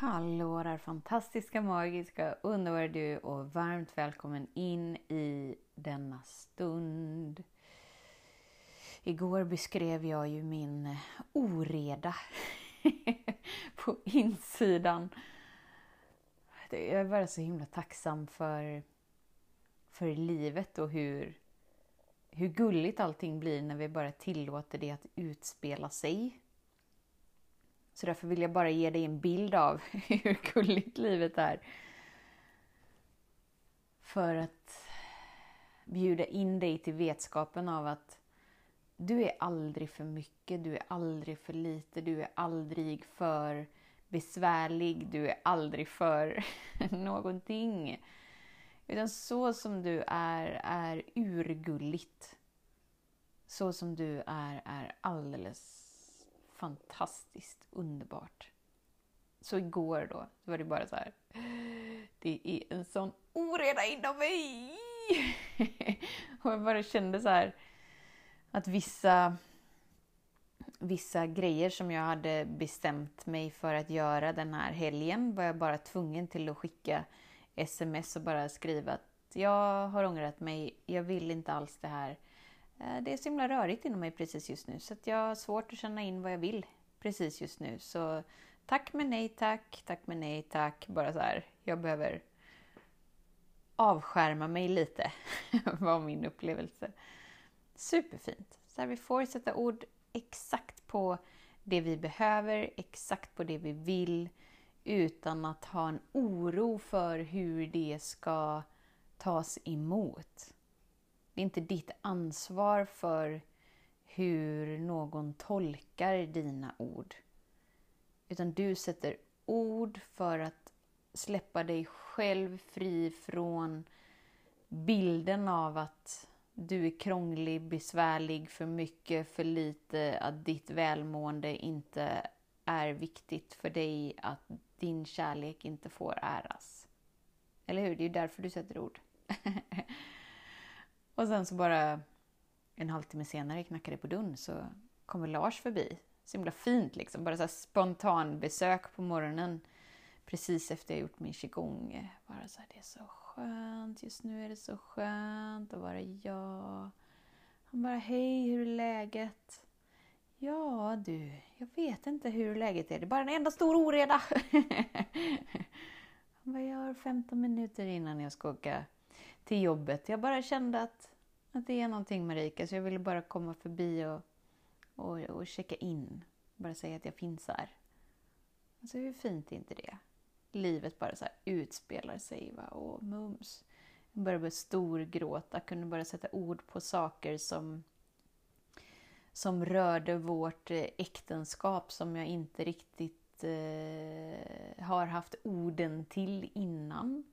Hallå där fantastiska, magiska, underbara du och varmt välkommen in i denna stund. Igår beskrev jag ju min oreda på insidan. Jag är bara så himla tacksam för, för livet och hur, hur gulligt allting blir när vi bara tillåter det att utspela sig. Så därför vill jag bara ge dig en bild av hur gulligt livet är. För att bjuda in dig till vetskapen av att du är aldrig för mycket, du är aldrig för lite, du är aldrig för besvärlig, du är aldrig för någonting. Utan så som du är, är urgulligt. Så som du är, är alldeles fantastiskt underbart. Så igår då, så var det bara så här. Det är en sån oreda inom mig! och jag bara kände så här att vissa, vissa grejer som jag hade bestämt mig för att göra den här helgen var jag bara tvungen till att skicka sms och bara skriva att jag har ångrat mig, jag vill inte alls det här. Eh, det är så himla rörigt inom mig precis just nu så att jag har svårt att känna in vad jag vill precis just nu. Så tack men nej tack, tack men nej tack. Bara så här, jag behöver avskärma mig lite, var min upplevelse. Superfint. Så här, vi får sätta ord exakt på det vi behöver, exakt på det vi vill utan att ha en oro för hur det ska tas emot. Det är inte ditt ansvar för hur någon tolkar dina ord. Utan du sätter ord för att släppa dig själv fri från bilden av att du är krånglig, besvärlig, för mycket, för lite, att ditt välmående inte är viktigt för dig, att din kärlek inte får äras. Eller hur? Det är ju därför du sätter ord. och sen så bara en halvtimme senare knackade det på dörren så kommer Lars förbi. Så himla fint liksom, bara så spontan besök på morgonen precis efter jag gjort min qigong. Bara så här, det är så skönt, just nu är det så skönt att vara jag. Han bara, hej, hur är läget? Ja du, jag vet inte hur läget är, det är bara en enda stor oreda. Han bara, jag har 15 minuter innan jag ska åka till jobbet. Jag bara kände att att det är någonting Marika, så jag ville bara komma förbi och, och, och checka in. Bara säga att jag finns här. Alltså hur fint är inte det? Livet bara så här utspelar sig. Va? Och mums. Jag började börja storgråta, kunde bara sätta ord på saker som som rörde vårt eh, äktenskap som jag inte riktigt eh, har haft orden till innan.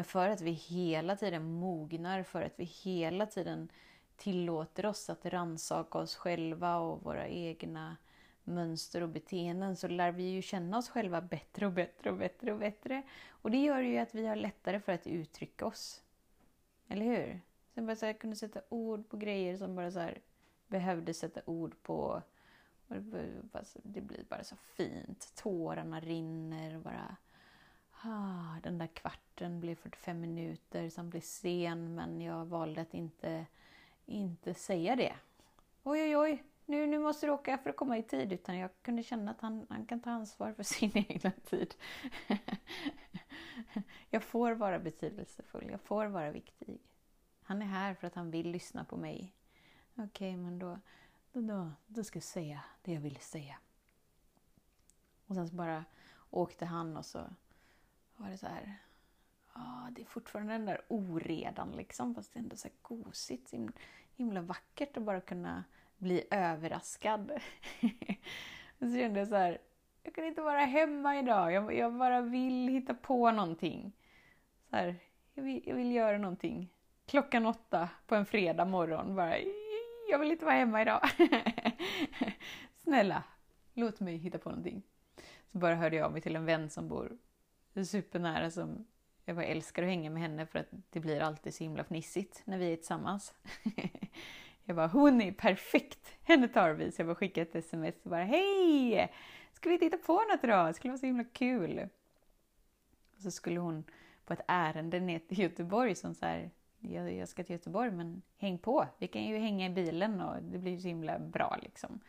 Men för att vi hela tiden mognar, för att vi hela tiden tillåter oss att ransaka oss själva och våra egna mönster och beteenden så lär vi ju känna oss själva bättre och bättre och bättre och bättre. Och det gör ju att vi har lättare för att uttrycka oss. Eller hur? Sen bara så här, kunde sätta ord på grejer som bara så här, behövde sätta ord på. Och det, blir bara så fint. Tårarna rinner och bara Ah, den där kvarten blev 45 minuter, som blev sen men jag valde att inte, inte säga det. Oj, oj, oj, nu, nu måste du åka för att komma i tid. Utan jag kunde känna att han, han kan ta ansvar för sin egen tid. jag får vara betydelsefull, jag får vara viktig. Han är här för att han vill lyssna på mig. Okej, okay, men då, då, då, då ska jag säga det jag ville säga. Och sen så bara åkte han och så var det så här, ja, det är fortfarande den där oredan liksom, fast det är ändå så här gosigt, himla, himla vackert att bara kunna bli överraskad. så kände jag så här, jag kan inte vara hemma idag, jag, jag bara vill hitta på någonting. Så här, jag, vill, jag vill göra någonting. Klockan åtta på en fredag morgon bara, jag vill inte vara hemma idag. Snälla, låt mig hitta på någonting. Så bara hörde jag av mig till en vän som bor supernära som jag bara älskar att hänga med henne för att det blir alltid så himla fnissigt när vi är tillsammans. jag bara, hon är perfekt! Henne tar vi! Så jag bara skickade ett sms och bara, hej! Ska vi titta på något idag? Det skulle vara så himla kul! Och så skulle hon på ett ärende ner till Göteborg som så här, jag, jag ska till Göteborg men häng på! Vi kan ju hänga i bilen och det blir så himla bra liksom.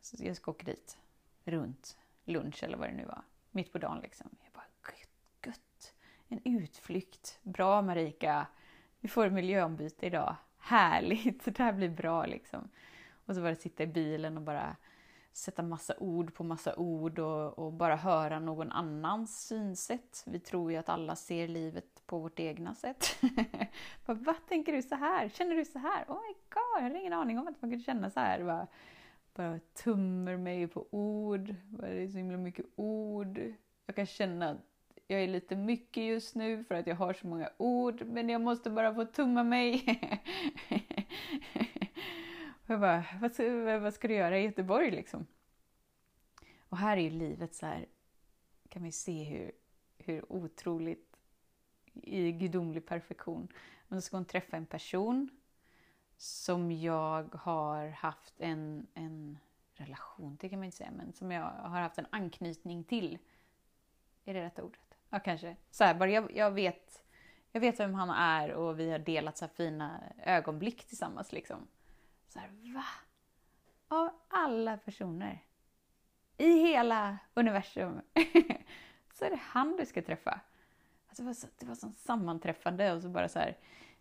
Så jag ska åka dit runt lunch eller vad det nu var, mitt på dagen liksom. Jag bara, gött, gött. En utflykt. Bra Marika. Vi får miljöombyte idag. Härligt, det här blir bra liksom. Och så bara sitta i bilen och bara sätta massa ord på massa ord och, och, bara höra någon annans synsätt. Vi tror ju att alla ser livet på vårt egna sätt. Vad tänker du så här? Känner du så här? Oh my god, jag hade ingen aning om att man kunde känna så här. Bara, bara tummer mig på ord. Bara det är så himla mycket ord. Jag kan känna att jag är lite mycket just nu för att jag har så många ord, men jag måste bara få tumma mig. jag bara, vad, vad ska du göra i Göteborg liksom? Och här är ju livet så här, kan vi se hur, hur otroligt i gudomlig perfektion. Men så ska hon träffa en person som jag har haft en, en relation till kan man inte säga, men som jag har haft en anknytning till. Är det rätta ordet? Ja, kanske. Så här, bara jag, jag, vet, jag vet vem han är och vi har delat så fina ögonblick tillsammans. Liksom. Så här, va? Av alla personer i hela universum så är det han du ska träffa. Alltså, det var så, det var så sammanträffande och så bara så här,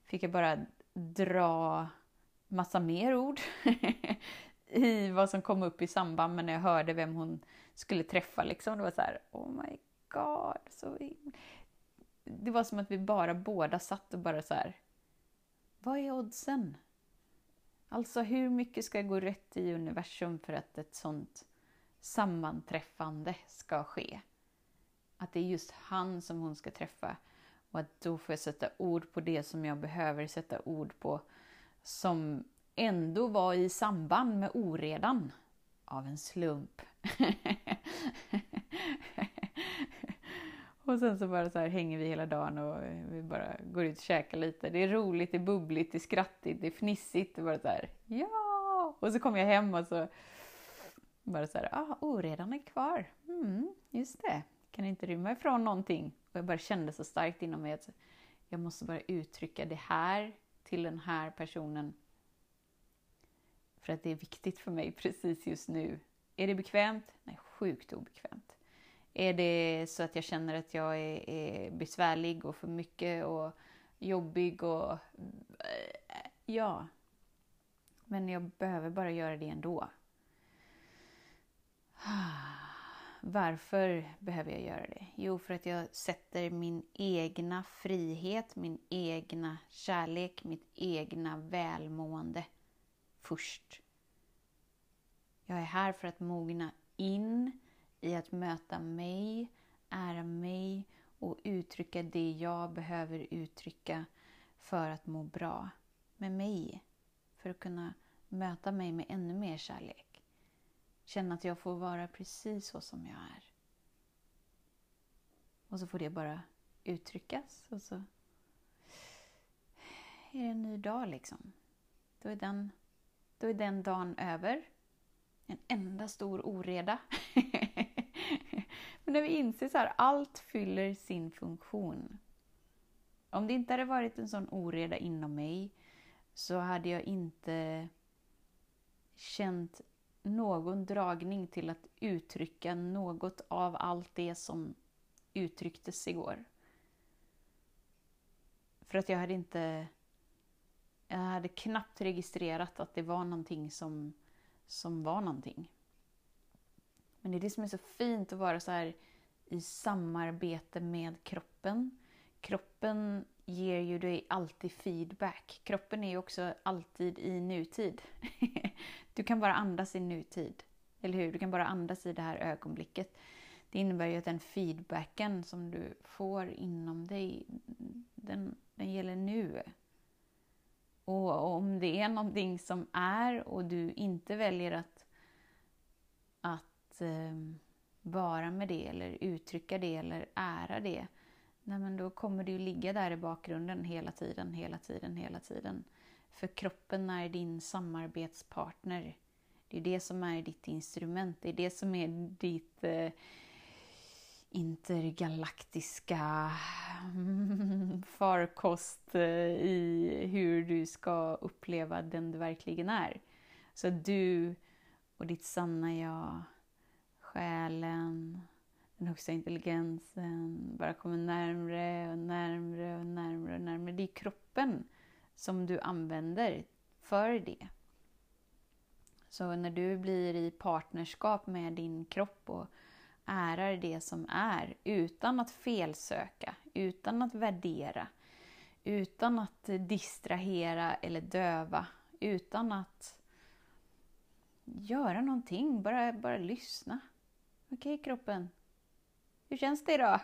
fick jag bara dra massa mer ord i vad som kom upp i samband med när jag hörde vem hon skulle träffa. Liksom. Det var så här, oh my god. Så det var som att vi bara båda satt och bara så här, vad är oddsen? Alltså hur mycket ska gå rätt i universum för att ett sånt sammanträffande ska ske? Att det är just han som hon ska träffa och att då får jag sätta ord på det som jag behöver sätta ord på som ändå var i samband med oredan av en slump. och sen så bara så här hänger vi hela dagen och vi bara går ut och käkar lite. Det är roligt, det är bubbligt, det är skrattigt, det är fnissigt. Det bara så här, ja! Och så kommer jag hem och så bara så här, ah, oredan är kvar. Mm, just det, kan inte rymma ifrån någonting. Och jag bara kände så starkt inom mig att jag måste bara uttrycka det här till den här personen. För att det är viktigt för mig precis just nu. Är det bekvämt? Nej, sjukt obekvämt. Är det så att jag känner att jag är, är besvärlig och för mycket och jobbig och... Eh, ja. Men jag behöver bara göra det ändå. Varför behöver jag göra det? Jo, för att jag sätter min egna frihet, min egna kärlek, mitt egna välmående först. Jag är här för att mogna in i att möta mig, ära mig och uttrycka det jag behöver uttrycka för att må bra med mig. För att kunna möta mig med ännu mer kärlek. Känna att jag får vara precis så som jag är. Och så får det bara uttryckas och så är det en ny dag liksom. Då är den, då är den dagen över. En enda stor oreda. Men när vi inser så här, allt fyller sin funktion. Om det inte hade varit en sån oreda inom mig så hade jag inte känt någon dragning till att uttrycka något av allt det som uttrycktes igår. För att jag hade inte... Jag hade knappt registrerat att det var någonting som, som var någonting. Men det är det som är så fint att vara så här i samarbete med kroppen. Kroppen ger ju dig alltid feedback. Kroppen är ju också alltid i nutid. Du kan bara andas i nutid. Eller hur? Du kan bara andas i det här ögonblicket. det innebär ju att den feedbacken som du får inom dig, den, den gäller nu. Och om det är någonting som är och du inte väljer att, att eh, vara med det eller uttrycka det eller ära det, nej men då kommer det ju ligga där i bakgrunden hela tiden, hela tiden, hela tiden. För kroppen är din samarbetspartner. Det är det som är ditt instrument, det är det som är ditt eh, intergalaktiska mm, farkost eh, i hur du ska uppleva den du verkligen är. Så du och ditt sanna jag, själen, den högsta intelligensen bara kommer närmre och närmre och närmre och närmre. Det är kroppen som du använder för det. Så när du blir i partnerskap med din kropp och ärar det som är utan att felsöka, utan att värdera, utan att distrahera eller döva, utan att göra någonting, bara, bara lyssna. Okej okay, kroppen, hur känns det idag?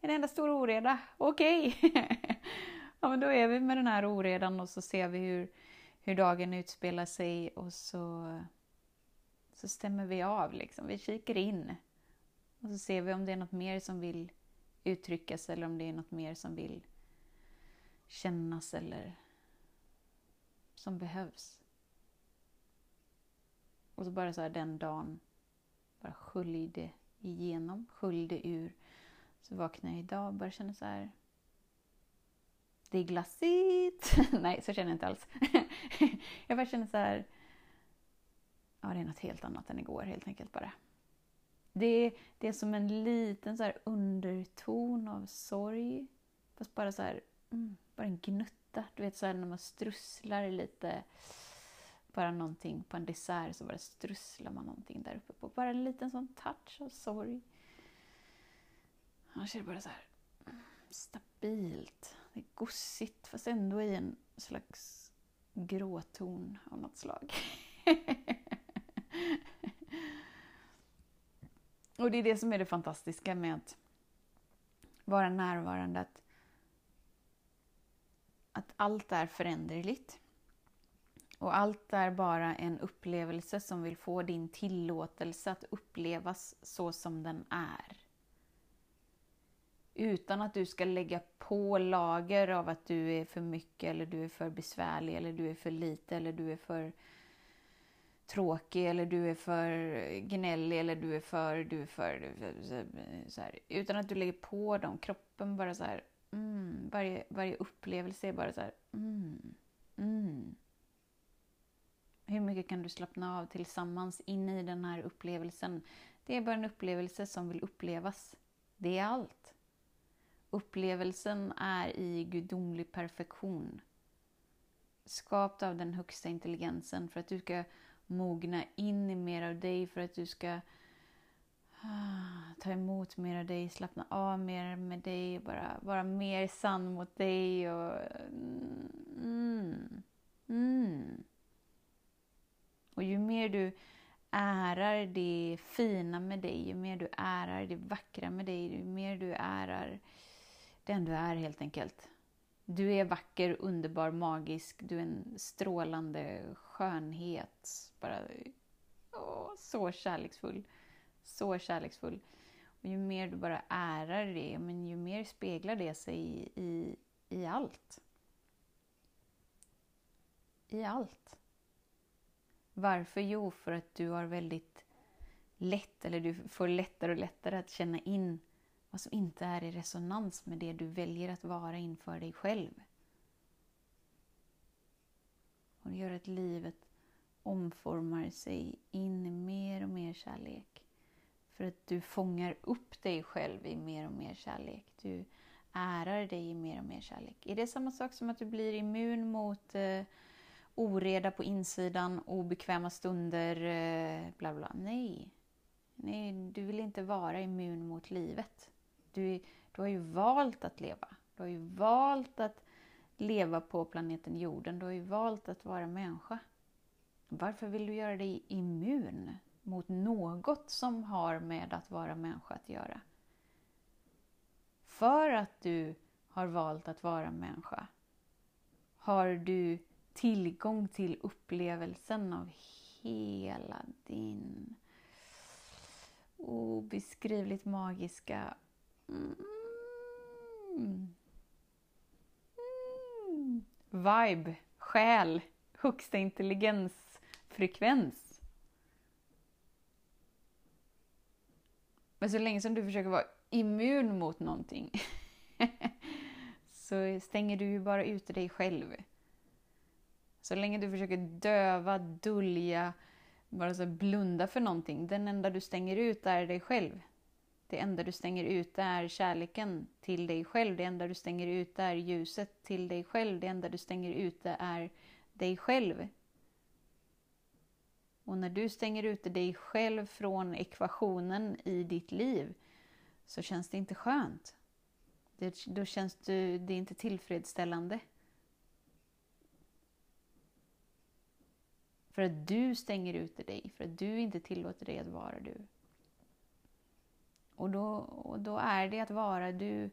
En enda stor oreda? Okej! Okay. ja, men då är vi med den här oredan och så ser vi hur, hur dagen utspelar sig och så, så stämmer vi av. Liksom. Vi kikar in och så ser vi om det är något mer som vill uttryckas eller om det är något mer som vill kännas eller som behövs. Och så bara så här den dagen bara sköljde igenom, sköljde ur. Så vaknade jag idag och bara känna så här. Det är glassigt. Nej, så känner jag inte alls. jag bara känner så här. Ja, det är något helt annat än igår helt enkelt bara. Det, det är som en liten så här underton av sorg. Fast bara så här, mm, bara en gnutta. Du vet så här när man strusslar lite. Bara någonting på en dessert så bara strusslar man någonting där uppe på. Bara en liten sån touch av sorg. Annars är det bara så här stabilt. Det är gossigt fast ändå i en slags gråton av något slag. Och det är det som är det fantastiska med att vara närvarande. Att, att allt är föränderligt. Och allt är bara en upplevelse som vill få din tillåtelse att upplevas så som den är. Utan att du ska lägga på lager av att du är för mycket eller du är för besvärlig eller du är för lite eller du är för tråkig eller du är för gnällig eller du är för, du är för, så här, utan att du lägger på dem. Kroppen bara så här, mm, varje, varje upplevelse är bara så här, mm, mm. Hur mycket kan du slappna av tillsammans inne i den här upplevelsen? Det är bara en upplevelse som vill upplevas. Det är allt. Upplevelsen är i gudomlig perfektion. Skapt av den högsta intelligensen för att du ska mogna in i mer av dig för att du ska ah, ta emot mer av dig, slappna av mer med dig, bara vara mer sann mot dig. Och, mm, mm. mm och ju mer du ärar det fina med dig, ju mer du ärar det vackra med dig, ju mer du ärar den du är helt enkelt. Du är vacker, underbar, magisk. Du är en strålande skönhet. Bara, åh, så kärleksfull. Så kärleksfull. Och ju mer du bara ärar det, men ju mer speglar det sig i, i, i allt. I allt. Varför? Jo, för att du har väldigt lätt, eller du får lättare och lättare att känna in vad som inte är i resonans med det du väljer att vara inför dig själv. Och det gör att livet omformar sig in i mer och mer kärlek. För att du fångar upp dig själv i mer och mer kärlek. Du ärar dig i mer och mer kärlek. Är det samma sak som att du blir immun mot eh, oreda på insidan, obekväma stunder, eh, bla bla? Nej. Nej, du vill inte vara immun mot livet. Du, du har ju valt att leva. Du har ju valt att leva på planeten jorden. Du har ju valt att vara människa. Varför vill du göra dig immun? mot något som har med att vara människa att göra. För att du har valt att vara människa har du tillgång till upplevelsen av hela din obeskrivligt magiska mm. mm, mm, vibe, själ, högsta intelligensfrekvens. Men så länge som du försöker vara immun mot någonting så stänger du ju bara ute dig själv. Så länge du försöker döva, dölja, bara så blunda för någonting. Den enda du stänger ut är dig själv. Det enda du stänger ut är kärleken till dig själv. Det enda du stänger ut är ljuset till dig själv. Det enda du stänger ute är dig själv. Och när du stänger ute dig själv från ekvationen i ditt liv så känns det inte skönt. Det, då känns du, det är inte tillfredsställande. För att du stänger ute dig, för att du inte tillåter dig att vara du. Och då, och då är det att vara du,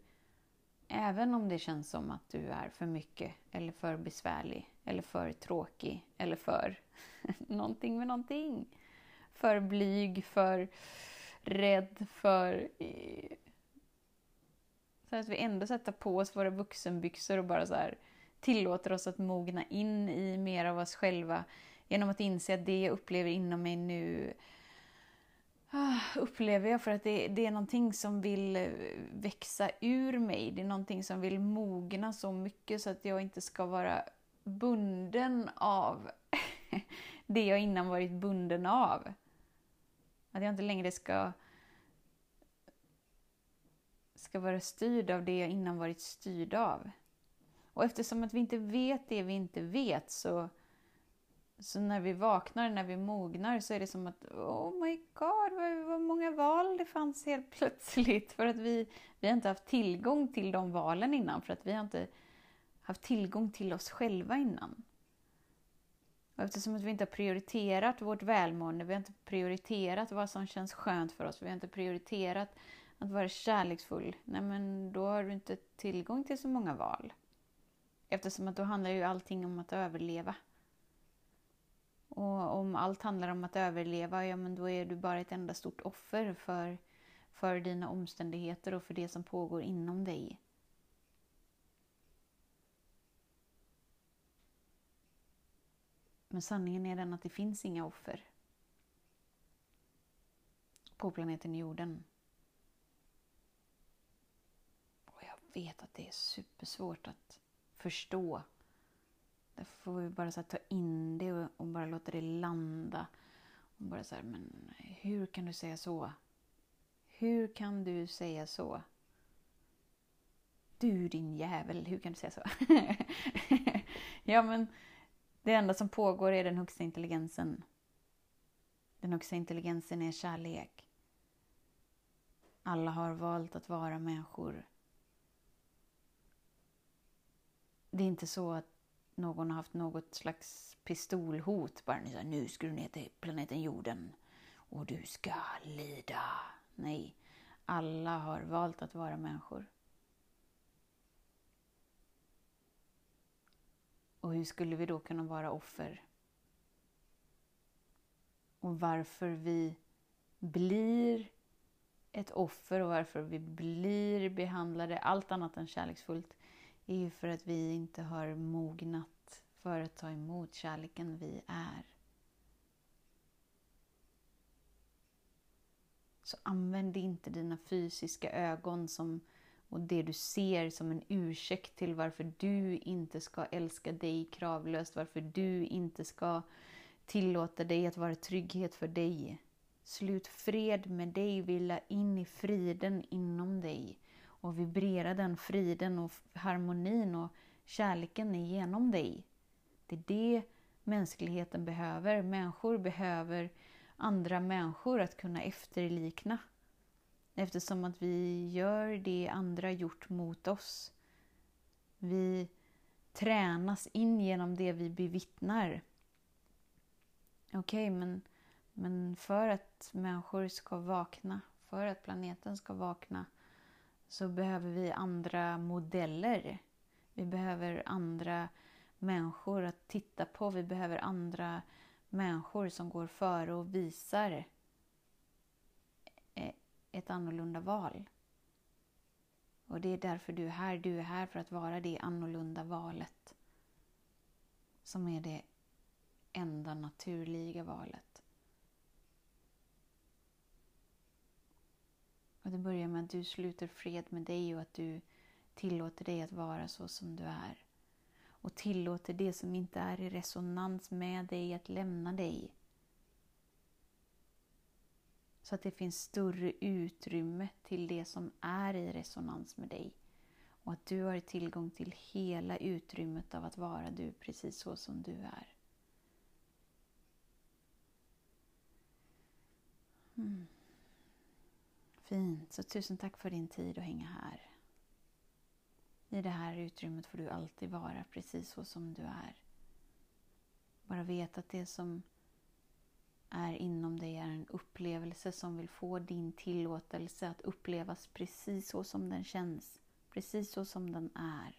även om det känns som att du är för mycket, eller för besvärlig, eller för tråkig, eller för någonting med någonting. För blyg, för rädd, för... Eh, så att vi ändå sätter på oss våra vuxenbyxor och bara så här tillåter oss att mogna in i mer av oss själva genom att inse att det jag upplever inom mig nu ah, upplever jag för att det, det, är någonting som vill eh, växa ur mig. Det är någonting som vill mogna så mycket så att jag inte ska vara bunden av det jag innan varit bunden av. Att jag inte längre ska, ska vara styrd av det jag innan varit styrd av. Och eftersom att vi inte vet det vi inte vet så så när vi vaknar, när vi mognar så är det som att oh my god, vad, vad många val det fanns helt plötsligt. För att vi, vi har inte haft tillgång till de valen innan, för att vi har inte haft tillgång till oss själva innan. Och eftersom att vi inte har prioriterat vårt välmående, vi har inte prioriterat vad som känns skönt för oss, vi har inte prioriterat att vara kärleksfull, nej men då har du inte tillgång till så många val. Eftersom att då handlar ju allting om att överleva. Och om allt handlar om att överleva, ja men då är du bara ett enda stort offer för, för dina omständigheter och för det som pågår inom dig. Men sanningen är den att det finns inga offer på planeten jorden. Och jag vet att det är supersvårt att förstå Därför får vi bara så ta in det och, och, bara låta det landa. Och bara så här, men hur kan du säga så? Hur kan du säga så? Du din jävel, hur kan du säga så? ja, men det enda som pågår är den högsta intelligensen. Den högsta intelligensen är kärlek. Alla har valt att vara människor. Det är inte så att någon har haft något slags pistolhot. Bara så nu ska du ner till planeten jorden och du ska lida. Nej, alla har valt att vara människor. Och hur skulle vi då kunna vara offer? Och varför vi blir ett offer och varför vi blir behandlade allt annat än kärleksfullt är ju för att vi inte har mognat för att ta emot kärleken vi är. Så använd inte dina fysiska ögon som, och det du ser som en ursäkt till varför du inte ska älska dig kravlöst, varför du inte ska tillåta dig att vara trygghet för dig. Slut fred med dig, vila in i friden inom dig och vibrera den friden och harmonin och kärleken igenom dig. Det är det mänskligheten behöver. Människor behöver andra människor att kunna efterlikna. Eftersom att vi gör det andra gjort mot oss. Vi tränas in genom det vi bevittnar. Okej, okay, men Men för att människor ska vakna, för att planeten ska vakna, så behöver vi andra modeller. Vi behöver andra människor att titta på. Vi behöver andra människor som går före och visar e- ett annorlunda val. Och det är därför du är här. Du är här för att vara det annorlunda valet. Som är det enda naturliga valet. Och det börjar med att du sluter fred med dig och att du tillåter dig att vara så som du är. Och tillåter det som inte är i resonans med dig att lämna dig. Så att det finns större utrymme till det som är i resonans med dig. Och att du har tillgång till hela utrymmet av att vara du precis så som du är. Mm. Fint, så tusen tack för din tid att hänga här. I det här utrymmet får du alltid vara precis så som du är. Bara vet att det som är inom dig är en upplevelse som vill få din tillåtelse att upplevas precis så som den känns. Precis så som den är.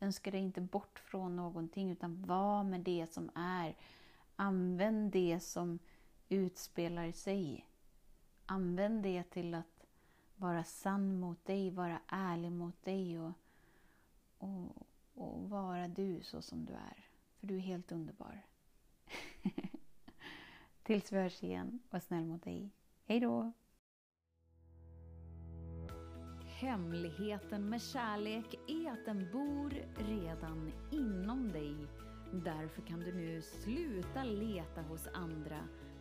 Önska dig inte bort från någonting utan var med det som är. Använd det som utspelar sig. Använd det till att vara sann mot dig, vara ärlig mot dig och, och, och vara du så som du är. För du är helt underbar. Tills vi hörs igen, var snäll mot dig. Hej då! Hemligheten med kärlek är att den bor redan inom dig. Därför kan du nu sluta leta hos andra.